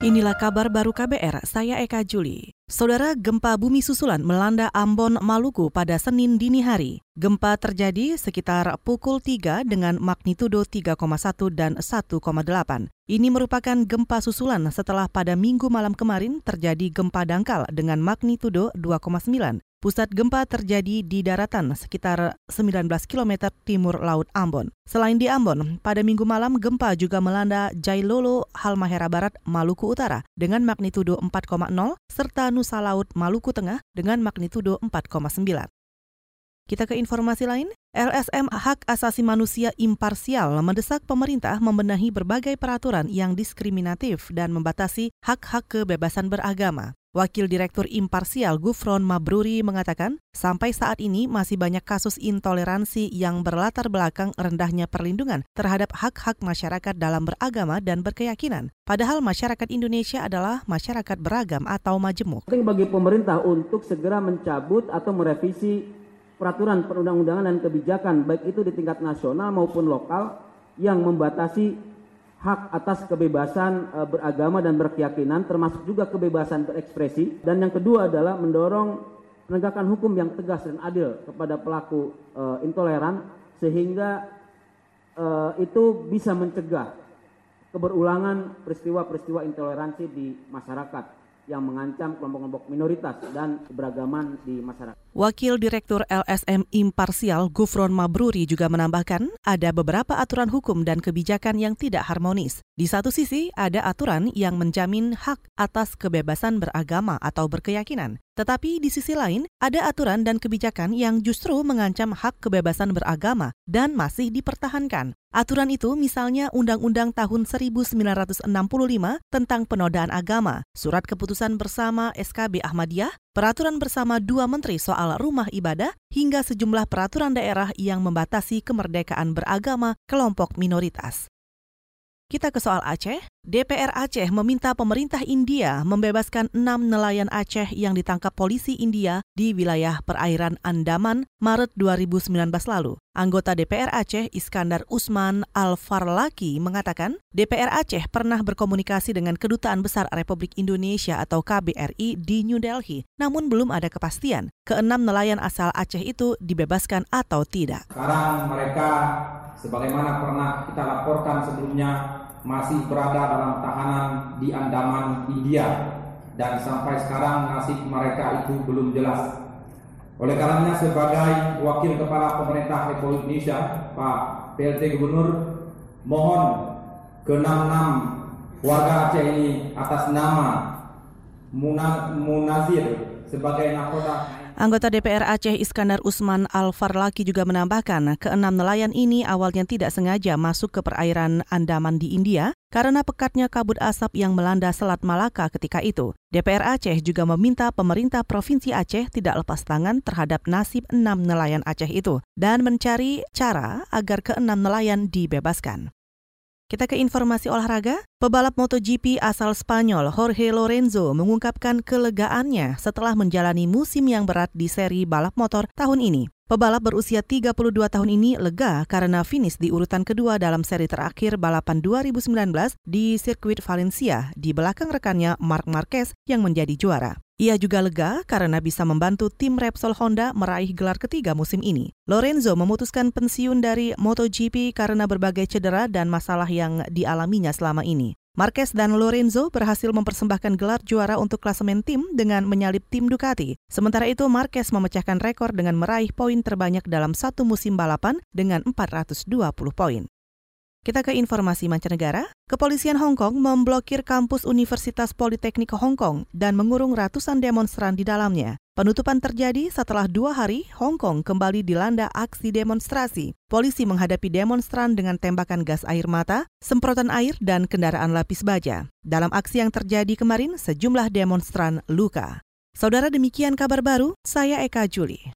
Inilah kabar baru KBR, saya Eka Juli. Saudara, gempa bumi susulan melanda Ambon, Maluku pada Senin dini hari. Gempa terjadi sekitar pukul 3 dengan magnitudo 3,1 dan 1,8. Ini merupakan gempa susulan setelah pada minggu malam kemarin terjadi gempa dangkal dengan magnitudo 2,9. Pusat gempa terjadi di daratan sekitar 19 km timur Laut Ambon. Selain di Ambon, pada minggu malam gempa juga melanda Jailolo, Halmahera Barat, Maluku Utara dengan magnitudo 4,0 serta Nusa Laut, Maluku Tengah dengan magnitudo 4,9. Kita ke informasi lain. LSM Hak Asasi Manusia Imparsial mendesak pemerintah membenahi berbagai peraturan yang diskriminatif dan membatasi hak-hak kebebasan beragama. Wakil Direktur Imparsial Gufron Mabruri mengatakan, sampai saat ini masih banyak kasus intoleransi yang berlatar belakang rendahnya perlindungan terhadap hak-hak masyarakat dalam beragama dan berkeyakinan. Padahal masyarakat Indonesia adalah masyarakat beragam atau majemuk. Penting bagi pemerintah untuk segera mencabut atau merevisi peraturan perundang-undangan dan kebijakan baik itu di tingkat nasional maupun lokal yang membatasi hak atas kebebasan uh, beragama dan berkeyakinan termasuk juga kebebasan berekspresi. Dan yang kedua adalah mendorong penegakan hukum yang tegas dan adil kepada pelaku uh, intoleran sehingga uh, itu bisa mencegah keberulangan peristiwa-peristiwa intoleransi di masyarakat yang mengancam kelompok-kelompok minoritas dan keberagaman di masyarakat. Wakil Direktur LSM Imparsial Gufron Mabruri juga menambahkan ada beberapa aturan hukum dan kebijakan yang tidak harmonis. Di satu sisi ada aturan yang menjamin hak atas kebebasan beragama atau berkeyakinan. Tetapi di sisi lain, ada aturan dan kebijakan yang justru mengancam hak kebebasan beragama dan masih dipertahankan. Aturan itu misalnya Undang-Undang tahun 1965 tentang penodaan agama, Surat Keputusan Bersama SKB Ahmadiyah, Peraturan bersama dua menteri soal rumah ibadah, hingga sejumlah peraturan daerah yang membatasi kemerdekaan beragama kelompok minoritas. Kita ke soal Aceh. DPR Aceh meminta pemerintah India membebaskan enam nelayan Aceh yang ditangkap polisi India di wilayah perairan Andaman Maret 2019 lalu. Anggota DPR Aceh Iskandar Usman Al-Farlaki mengatakan DPR Aceh pernah berkomunikasi dengan Kedutaan Besar Republik Indonesia atau KBRI di New Delhi, namun belum ada kepastian keenam nelayan asal Aceh itu dibebaskan atau tidak. Sekarang mereka sebagaimana pernah kita laporkan sebelumnya masih berada dalam tahanan di Andaman, India dan sampai sekarang nasib mereka itu belum jelas. Oleh karenanya sebagai wakil kepala pemerintah Republik Indonesia, Pak PLT Gubernur, mohon ke-66 warga Aceh ini atas nama Munazir sebagai nakoda Anggota DPR Aceh Iskandar Usman Al-Farlaki juga menambahkan keenam nelayan ini awalnya tidak sengaja masuk ke perairan Andaman di India karena pekatnya kabut asap yang melanda Selat Malaka ketika itu. DPR Aceh juga meminta pemerintah Provinsi Aceh tidak lepas tangan terhadap nasib enam nelayan Aceh itu dan mencari cara agar keenam nelayan dibebaskan. Kita ke informasi olahraga. Pebalap MotoGP asal Spanyol Jorge Lorenzo mengungkapkan kelegaannya setelah menjalani musim yang berat di seri balap motor tahun ini. Pebalap berusia 32 tahun ini lega karena finish di urutan kedua dalam seri terakhir balapan 2019 di sirkuit Valencia di belakang rekannya Marc Marquez yang menjadi juara. Ia juga lega karena bisa membantu tim Repsol Honda meraih gelar ketiga musim ini. Lorenzo memutuskan pensiun dari MotoGP karena berbagai cedera dan masalah yang dialaminya selama ini. Marquez dan Lorenzo berhasil mempersembahkan gelar juara untuk klasemen tim dengan menyalip tim Ducati. Sementara itu, Marquez memecahkan rekor dengan meraih poin terbanyak dalam satu musim balapan dengan 420 poin. Kita ke informasi mancanegara. Kepolisian Hong Kong memblokir kampus Universitas Politeknik Hong Kong dan mengurung ratusan demonstran di dalamnya. Penutupan terjadi setelah dua hari Hong Kong kembali dilanda aksi demonstrasi. Polisi menghadapi demonstran dengan tembakan gas air mata, semprotan air, dan kendaraan lapis baja. Dalam aksi yang terjadi kemarin, sejumlah demonstran luka. Saudara demikian kabar baru, saya Eka Juli.